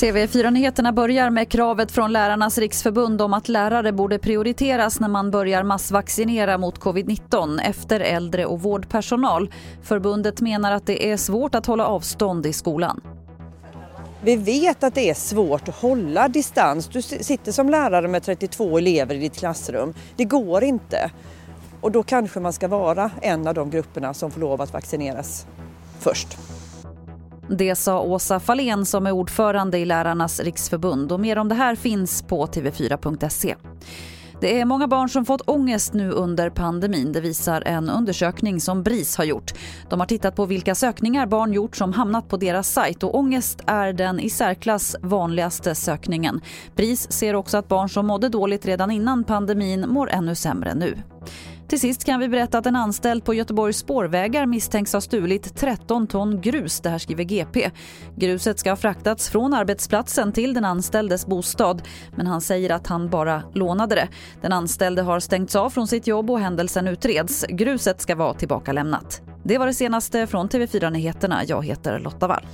TV4-nyheterna börjar med kravet från Lärarnas riksförbund om att lärare borde prioriteras när man börjar massvaccinera mot covid-19 efter äldre och vårdpersonal. Förbundet menar att det är svårt att hålla avstånd i skolan. Vi vet att det är svårt att hålla distans. Du sitter som lärare med 32 elever i ditt klassrum. Det går inte. Och då kanske man ska vara en av de grupperna som får lov att vaccineras först. Det sa Åsa Fahlén som är ordförande i Lärarnas riksförbund. Och mer om det här finns på tv4.se. Det är många barn som fått ångest nu under pandemin. Det visar en undersökning som BRIS har gjort. De har tittat på vilka sökningar barn gjort som hamnat på deras sajt och ångest är den i särklass vanligaste sökningen. BRIS ser också att barn som mådde dåligt redan innan pandemin mår ännu sämre nu. Till sist kan vi berätta att en anställd på Göteborgs spårvägar misstänks ha stulit 13 ton grus. Det här skriver GP. Gruset ska ha fraktats från arbetsplatsen till den anställdes bostad men han säger att han bara lånade det. Den anställde har stängts av från sitt jobb och händelsen utreds. Gruset ska vara tillbakalämnat. Det var det senaste från TV4 Nyheterna. Jag heter Lotta Wall.